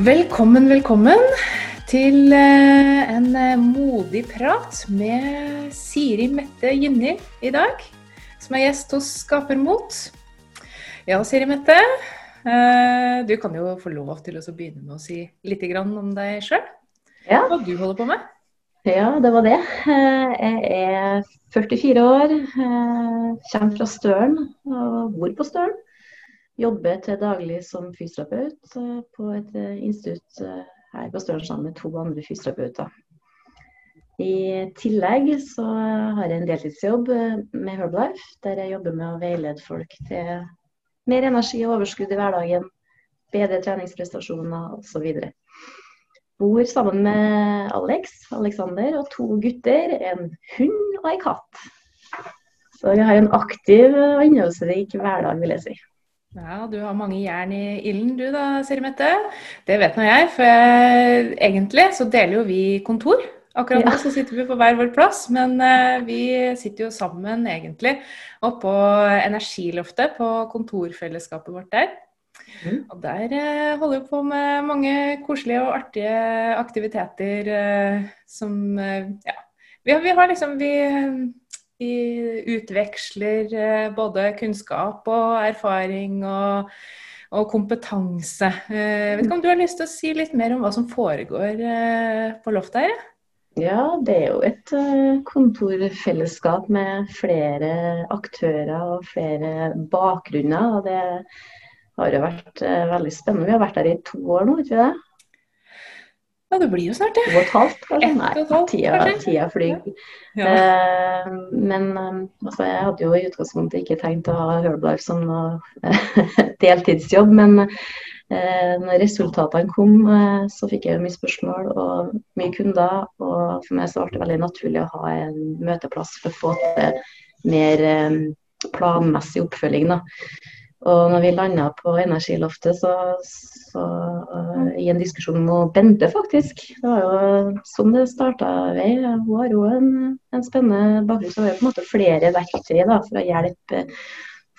Velkommen, velkommen til eh, en eh, modig prat med Siri Mette Gynni i dag, som er gjest hos Skapermot. Ja, Siri Mette, eh, du kan jo få lov til å begynne med å si litt om deg sjøl. Ja. Hva du holder på med? Ja, det var det. Jeg er 44 år, kommer fra Støren og bor på Støren. Jobber til daglig som fysioterapeut på et institutt her på Støren sammen med to andre fysioterapeuter. I tillegg så har jeg en deltidsjobb med Herbalife, der jeg jobber med å veilede folk til mer energi og overskudd i hverdagen, bedre treningsprestasjoner osv. Bor sammen med Alex, Alexander og to gutter, en hund og en katt. Så jeg har en aktiv og innholdsrik hverdag, vil jeg si. Ja, du har mange jern i ilden du da, Siri Mette. Det vet nå jeg, for jeg, egentlig så deler jo vi kontor. Akkurat nå så sitter vi på hver vår plass, men uh, vi sitter jo sammen egentlig oppå Energiloftet på kontorfellesskapet vårt der. Mm. Og der uh, holder vi på med mange koselige og artige aktiviteter uh, som Ja. Vi vi har liksom vi vi utveksler eh, både kunnskap og erfaring og, og kompetanse. Eh, jeg vet ikke om du har lyst til å si litt mer om hva som foregår eh, på loftet her? Ja, det er jo et kontorfellesskap med flere aktører og flere bakgrunner. og Det har jo vært veldig spennende. Vi har vært der i to år nå, vet vi det? Ja, det blir jo snart det. To og et halvt, kanskje. Nei, tida, tida flyr. Ja. Uh, men eh, altså, jeg hadde jo i utgangspunktet ikke tenkt å ha Herbalife som noe deltidsjobb, men uh, når resultatene kom, uh, så fikk jeg mye spørsmål og mye kunder. Og for meg så ble det veldig naturlig å ha en møteplass for å få til mer um, planmessig oppfølging. da. Og når vi landa på Energiloftet, så, så uh, i en diskusjon med Bente, faktisk Det var jo sånn det starta. Hun har jo en, en spennende bakgrunn. Så har på en måte flere verktøy da, for å hjelpe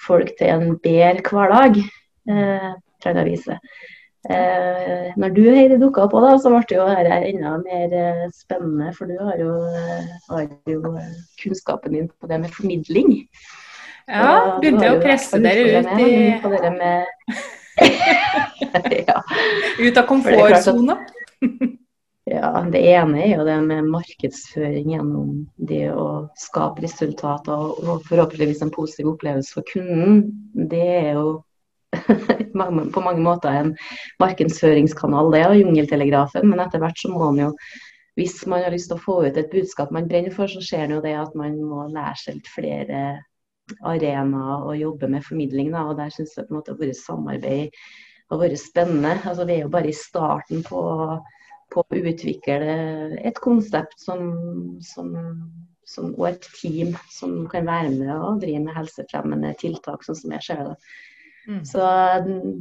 folk til en bedre hverdag. Eh, jeg vise. Eh, når du Heidi dukka opp, da, så ble det jo dette enda mer eh, spennende. For du har jo, eh, har jo kunnskapen din på det med formidling. Ja, begynte jeg å presse dere ut i ja. Ut av komfortsona? ja, det ene er jo det med markedsføring gjennom det å skape resultater og forhåpentligvis en positiv opplevelse for kunden. Det er jo på mange måter en markedsføringskanal, det er jungeltelegrafen. Men etter hvert så må man jo hvis man har lyst til å få ut et budskap man brenner for, så skjer det jo det at man må lære seg litt flere arena å jobbe med formidling. Da, og Der syns jeg på en måte vårt samarbeid har vært spennende. Altså, vi er jo bare i starten på, på å utvikle et konsept som, som, som, og et team som kan være med og drive med helsefremmende tiltak, sånn som jeg ser det. Mm. Så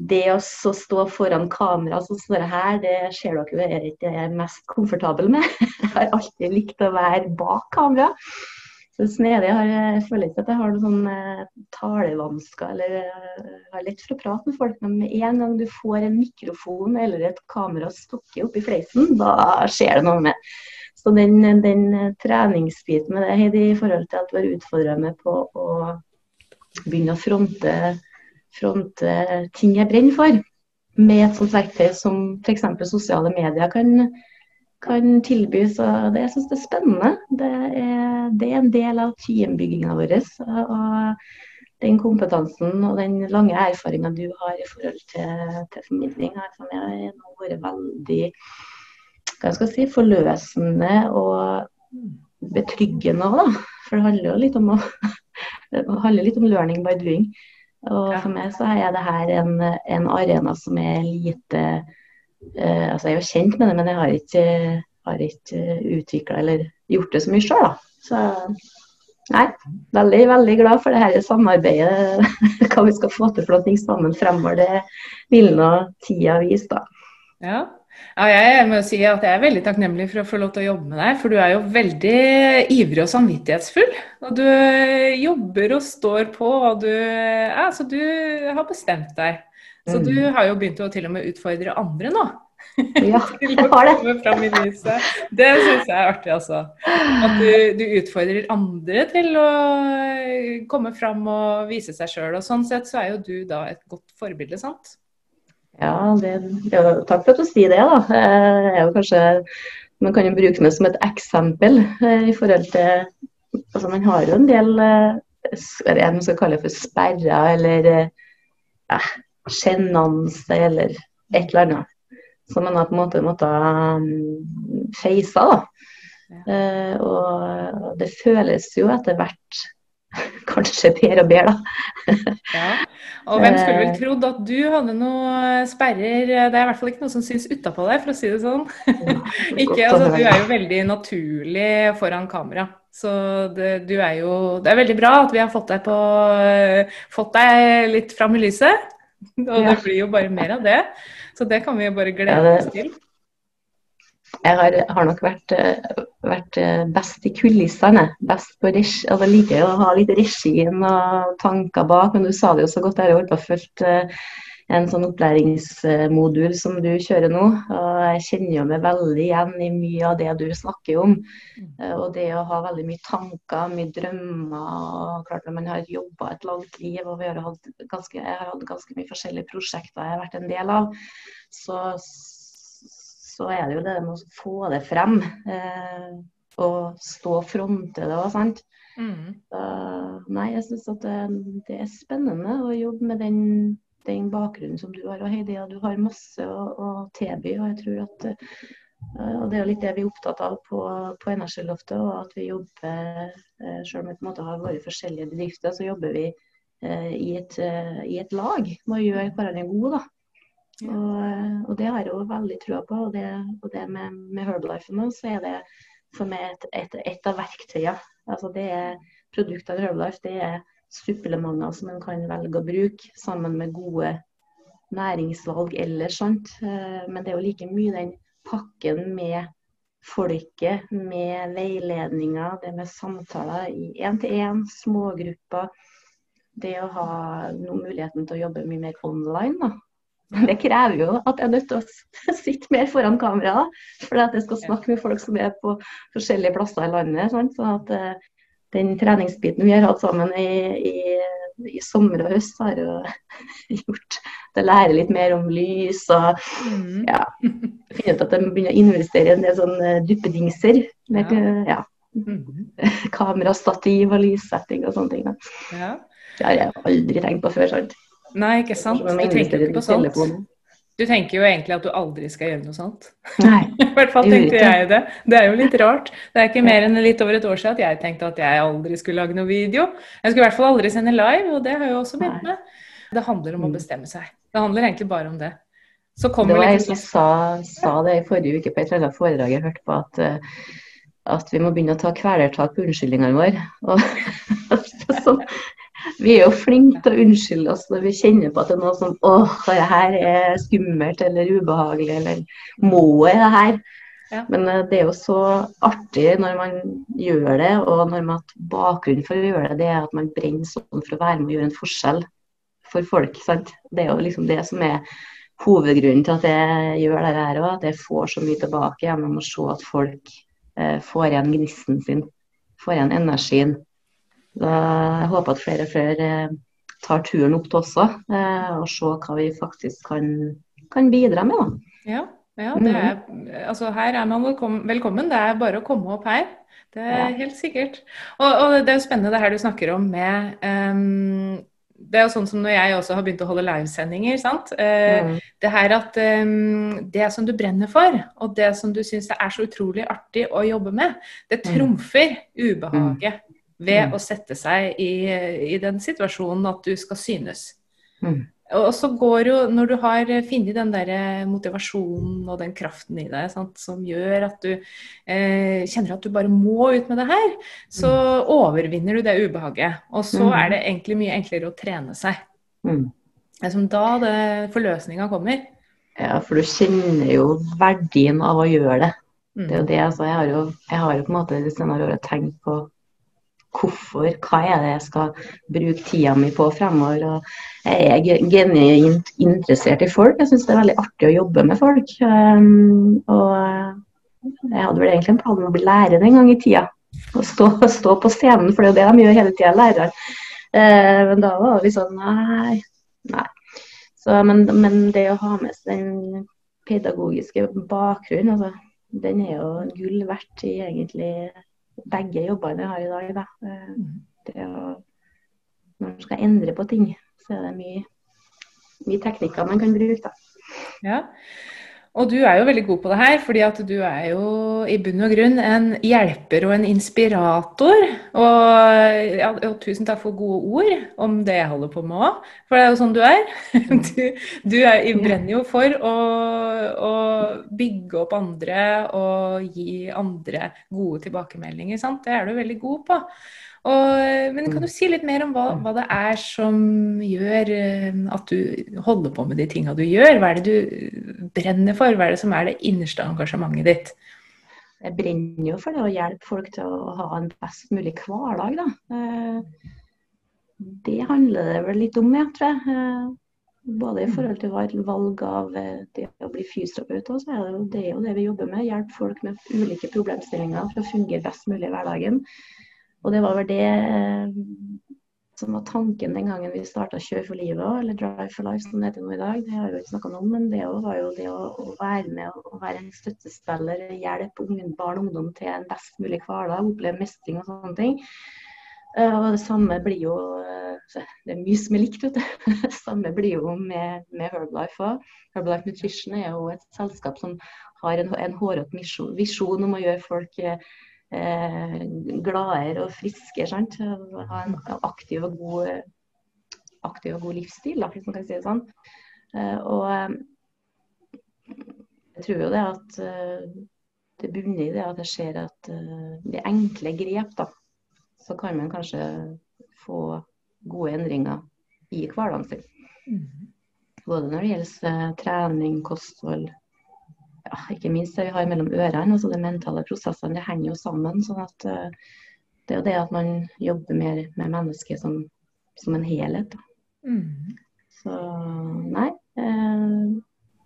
det å stå foran kamera sånn som det her, det ser dere jo er ikke jeg er mest komfortabel med. Jeg har alltid likt å være bak kamera. Snedig. Jeg, har, jeg føler ikke at jeg har noen sånn eh, talevansker eller uh, har lett for å prate med folk. Men med en gang du får en mikrofon eller et kamera stukket opp i fleisen, da skjer det noe med. Så den, den treningsbiten med det, Heidi, i forhold til at du har utfordra meg på å begynne å fronte, fronte ting jeg brenner for, med et sånt verktøy som f.eks. sosiale medier kan kan tilbys. og det, jeg syns det er spennende. Det er, det er en del av teambygginga vår. Og den kompetansen og den lange erfaringa du har i forhold til, til formidling, har for meg nå vært veldig hva skal jeg si, forløsende og betryggende òg, For det handler jo litt om, å, litt om learning by doing. Og for meg så er det her en, en arena som er lite eh, altså Jeg er jo kjent med det, men jeg har ikke, har ikke utvikla eller gjort det så mye sjøl. Så nei, veldig, veldig glad for det her samarbeidet. Hva vi skal få til for noe sammen fremover. Det vil nå tida vise, da. Ja. Ja, jeg må si at jeg er veldig takknemlig for å få lov til å jobbe med deg. For du er jo veldig ivrig og samvittighetsfull. Og du jobber og står på, og du, ja, du har bestemt deg. Så mm. du har jo begynt å til og med utfordre andre nå. Ja, jeg har det. Det syns jeg er artig, altså. At du, du utfordrer andre til å komme fram og vise seg sjøl. Og sånn sett så er jo du da et godt forbilde, sant? Ja, det, ja, takk for at du sier det, da. Jeg er jo kanskje, man kan jo bruke meg som et eksempel eh, i forhold til altså Man har jo en del eh, det man skal kalle for sperrer eller eh, sjenanse eller et eller annet. Som man har på en måte måtte um, face. da. Ja. Uh, og det føles jo etter hvert kanskje bedre og bedre, da. Ja. Og hvem skulle vel trodd at du hadde noe sperrer Det er i hvert fall ikke noe som syns utapå deg, for å si det sånn. Ikke, altså, du er jo veldig naturlig foran kamera. Så det, du er jo, det er veldig bra at vi har fått deg, på, fått deg litt fram i lyset. Og det blir jo bare mer av det. Så det kan vi jo bare glede Ja, det- oss til. Jeg har, har nok vært, eh, vært eh, best i kulissene. Best på regi. Altså, liker å ha litt regien og tanker bak, men du sa det jo så godt. Jeg har holdt på å følge en sånn opplæringsmodul som du kjører nå. Og jeg kjenner jo meg veldig igjen i mye av det du snakker om. Eh, Og det å ha veldig mye tanker, mye drømmer. og klart Når man har jobba et langt liv, og vi har hatt ganske, jeg har hatt ganske mye forskjellige prosjekter jeg har vært en del av, så, så er det jo det med å få det frem. Eh, og stå og fronte det òg, sant. Mm. Så, nei, jeg syns at det, det er spennende å jobbe med den, den bakgrunnen som du har. Og Heidi, og du har masse å, å tilby. Og jeg tror at eh, og Det er jo litt det vi er opptatt av på, på Energiloftet. og At vi jobber, eh, selv om vi på en måte har våre forskjellige bedrifter, så jobber vi eh, i, et, eh, i et lag med å gjøre hverandre gode. da. Ja. Og, og det har jeg jo veldig trua på. Og det, og det med, med Herbalife nå, så er det for meg et, et, et av verktøyene. Altså det er produkter av Herbalife, det er supplementer som en kan velge å bruke sammen med gode næringsvalg ellers. sant? Eh, Men det er jo like mye den pakken med folket, med veiledninger, det med samtaler i én-til-én, smågrupper. Det å ha noen muligheten til å jobbe mye mer online. da. Det krever jo at jeg er nødt til å sitte mer foran kamera, for at jeg skal snakke med folk som er på forskjellige plasser i landet. Sant? Sånn at eh, den treningsbiten vi har hatt sammen i, i, i sommer og høst, har jo gjort at jeg lærer litt mer om lys og Mm. ja, finner ut at jeg begynner å investere i en del sånne duppedingser. Med, ja. Mm. kamerastativ og lyssetting og sånne ting. Ja. Det har jeg aldri tenkt på før. sant? Nei, ikke sant. Du tenker ikke på sånt. Du tenker jo egentlig at du aldri skal gjøre noe sånt. Nei. I hvert fall tenkte jeg det. Det er jo litt rart. Det er ikke mer enn litt over et år siden at jeg tenkte at jeg aldri skulle lage noe video. Jeg skulle i hvert fall aldri sende live, og det har jeg jo også begynt med. Det handler om å Mm. bestemme seg. Det handler egentlig bare om det. Så Det kommer var jeg liksom som sa, sa det i forrige uke på et eller annet foredrag jeg hørte på, at, eh, at vi må begynne å ta kvelertak på unnskyldningene våre. Og, så, vi er jo flinke til å unnskylde oss når vi kjenner på at det er noe som åh, det her er skummelt eller ubehagelig, eller må jeg det her? Ja. Men eh, det er jo så artig når man gjør det, og når man bakgrunnen for å gjøre det, det er at man brenner sånn for å være med og gjøre en forskjell for folk. Sant? Det er jo liksom det som er hovedgrunnen til at jeg gjør det her òg. At jeg får så mye tilbake gjennom å se at folk eh, får igjen gnisten sin. Får igjen energien. Jeg håper at flere og flere eh, tar turen opp til oss eh, og se hva vi faktisk kan, kan bidra med. Ja, ja det er, altså her er man velkommen. Det er bare å komme opp her. Det er Ja. helt sikkert. Og, og det er jo spennende det her du snakker om med um, Det er jo sånn som når jeg også har begynt å holde livesendinger. sant? Eh, Mm. Det her at um, det som du brenner for, og det som du syns er så utrolig artig å jobbe med, det Mm. trumfer ubehaget ved Mm. å sette seg i, i den situasjonen at du skal synes. Mm. Og så går jo, når du har funnet den der motivasjonen og den kraften i deg sant, som gjør at du eh, kjenner at du bare må ut med det her, så overvinner du det ubehaget. Og så Mm. er det egentlig mye enklere å trene seg. Mm. Det er som da det forløsninga kommer. Ja, for du kjenner jo verdien av å gjøre det. Mm. Det er jo det, altså. Jeg har jo, jeg har jo på en måte de senere årene tenkt på hvorfor, hva er det jeg skal bruke tida mi på fremover. Og jeg er genuint interessert i folk. Jeg syns det er veldig artig å jobbe med folk. Um, og jeg hadde vel egentlig en plan om å bli lærer en gang i tida. Å stå, stå, på scenen, for det er jo det de gjør hele tida, lærere. Uh, men da var litt sånn nei. nei. Så, men, men, det å ha med seg den pedagogiske bakgrunnen, altså, den er jo gull verdt i egentlig begge jobbene jeg har i dag. Da. Eh, det å, når man skal endre på ting, så er det mye, mye teknikker man kan bruke. Da. Ja. Og du er jo veldig god på det her, fordi at du er jo i bunn og grunn en hjelper og en inspirator. Og, ja, og tusen takk for gode ord om det jeg holder på med òg, for det er jo sånn du er. Du, du er, brenner jo for å, å, bygge opp andre og gi andre gode tilbakemeldinger. Sant? Det er du veldig god på. Og, men kan du si litt mer om hva, hva, det er som gjør eh, at du holder på med de tinga du gjør? Hva er det du brenner for? Hva er det som er det innerste engasjementet ditt? Jeg brenner jo for det å hjelpe folk til å ha en best mulig hverdag, da. Eh, det handler det vel litt om, jeg tror jeg. Eh, både i forhold til valg av det å bli fysioterapeut, så er det, jo, det er jo det vi jobber med. Hjelpe folk med ulike problemstillinger for å fungere best mulig i hverdagen. Og det var vel det eh, som var tanken den gangen vi starta Kjør for livet, eller Drive for life som det heter nå i dag. Det har vi ikke snakka om, men det var jo det å være med og være en støttespiller, hjelpe barn og ungdom til en best mulig hverdag, oppleve mestring og sånne ting. Eh, og det samme blir jo eh, Det er mye som er likt, vet du. Det samme blir jo med, med Herbalife òg. Herbalife Nutrition er jo et selskap som har en, en hårete visjon om å gjøre folk eh, gladere og friskere. Sant? Ha en aktiv og god, aktiv og god livsstil, da, hvis man kan si det sånn. Eh, og eh, jeg tror jo det at eh, det bunner i det at jeg ser at eh, de enkle grep, da, så kan man kanskje få gode endringer i hverdagen sin. Mm. Både når det gjelder trening, kosthold, ja, ikke minst det vi har mellom ørene, altså de mentale prosessene, det henger jo sammen. sånn at uh, Det er jo det at man jobber mer med mennesket som, som en helhet. Mm. Så nei. Uh,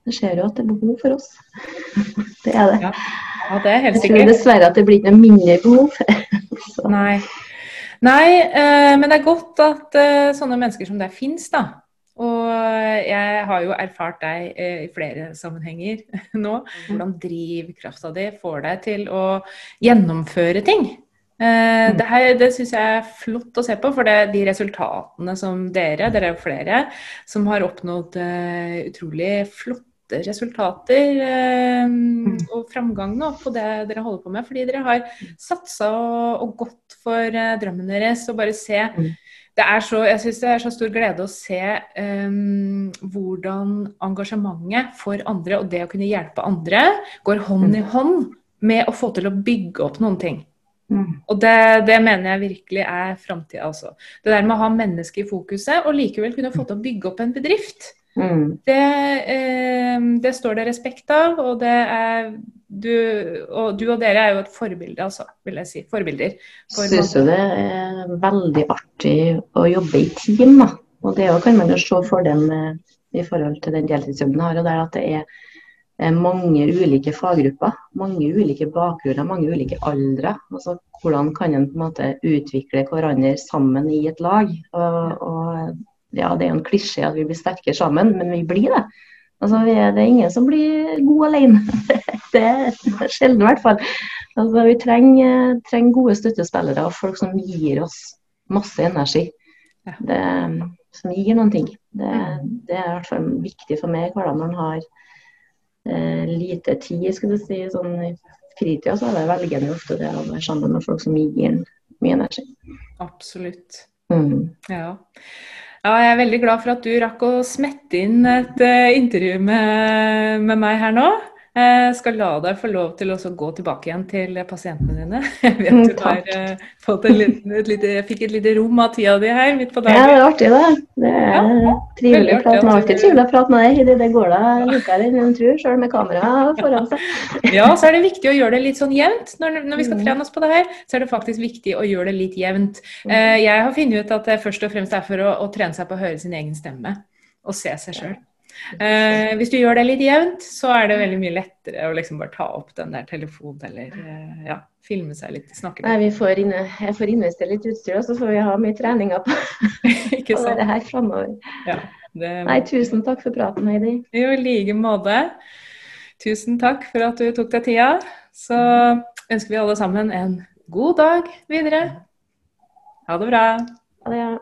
det ser jo at det er behov for oss. det er det. Ja. ja, det er helt sikkert. Jeg tror dessverre at det blir ikke noe mindre behov. nei. Nei, uh, men det er godt at sånne mennesker som deg fins, da. Og jeg har jo erfart deg eh, i flere sammenhenger nå. Mm. Hvordan drivkrafta di får deg til å gjennomføre ting. Eh, mm. Det, her, det syns jeg er flott å se på, for det, er de resultatene som dere, dere er jo flere, som har oppnådd utrolig flotte resultater uh, og framgang nå på det dere holder på med. Fordi dere har satsa og, og gått for uh, drømmen deres og bare se så, jeg synes det er så stor glede å se um, hvordan engasjementet for andre og det å kunne hjelpe andre går hånd mm. i hånd med å få til å bygge opp noen ting. Mm. Og det, det, mener jeg virkelig er framtida, altså. Det der med å ha mennesket i fokuset og likevel kunne få til å bygge opp en bedrift. Mm. Det, eh, det, står det respekt av, og det er du og, du og dere er jo et forbilde, altså, vil jeg si. Forbilder. For Syns jo det er veldig artig å jobbe i team, da. Og det kan man jo se fordelen med i forhold til den deltidsjobben jeg har. og det er at det er mange ulike faggrupper, mange ulike bakgrunner, mange ulike aldre. Altså, hvordan kan en på en måte utvikle hverandre sammen i et lag? Og, og ja, Det er jo en klisjé at vi blir sterkere sammen, men vi blir det. Altså, det er ingen som blir god alene. Det er sjelden i hvert fall. Altså, vi trenger, trenger, gode støttespillere og folk som gir oss masse energi. Det, som gir noen ting. Det, det, er i hvert fall viktig for meg hvordan man har eh, lite tid. skulle du si, sånn I fritida så er det velgende ofte det å være sammen med folk som gir mye energi. Absolutt. Mm. Ja. Ja, jeg er veldig glad for at du rakk å smette inn et uh, intervju med, med, meg her nå. Jeg skal la deg få lov til å gå tilbake igjen til pasientene dine. Jeg vet Mm, du har eh, fått en liten, et lite, jeg fikk et lite rom av tida di her midt på Ja, det er artig, det. Det er Ja, trivelig med alltid trivelig å prate med deg. Det, det går da likere enn en tror, selv med kamera foran seg. Ja, så er det viktig å gjøre det litt sånn jevnt. Når, når vi skal Mm. trene oss på det her, så er det faktisk viktig å gjøre det litt jevnt. Eh, jeg har funnet ut at det først og fremst er for å, å trene seg på å høre sin egen stemme og se seg sjøl. Eh, hvis du gjør det litt jevnt, så er det veldig mye lettere å liksom bare ta opp den der telefonen eller eh, ja, filme seg litt, snakke Nei, litt. vi får inne, jeg får investere litt utstyr, og så får vi ha mye treninger på, Ikke på det her framover. Ja, det, Nei, tusen takk for praten, Heidi. Jo, i like måte. Tusen takk for at du tok deg tida. Så ønsker vi alle sammen en god dag videre. Ha det bra. Ha det. Ja.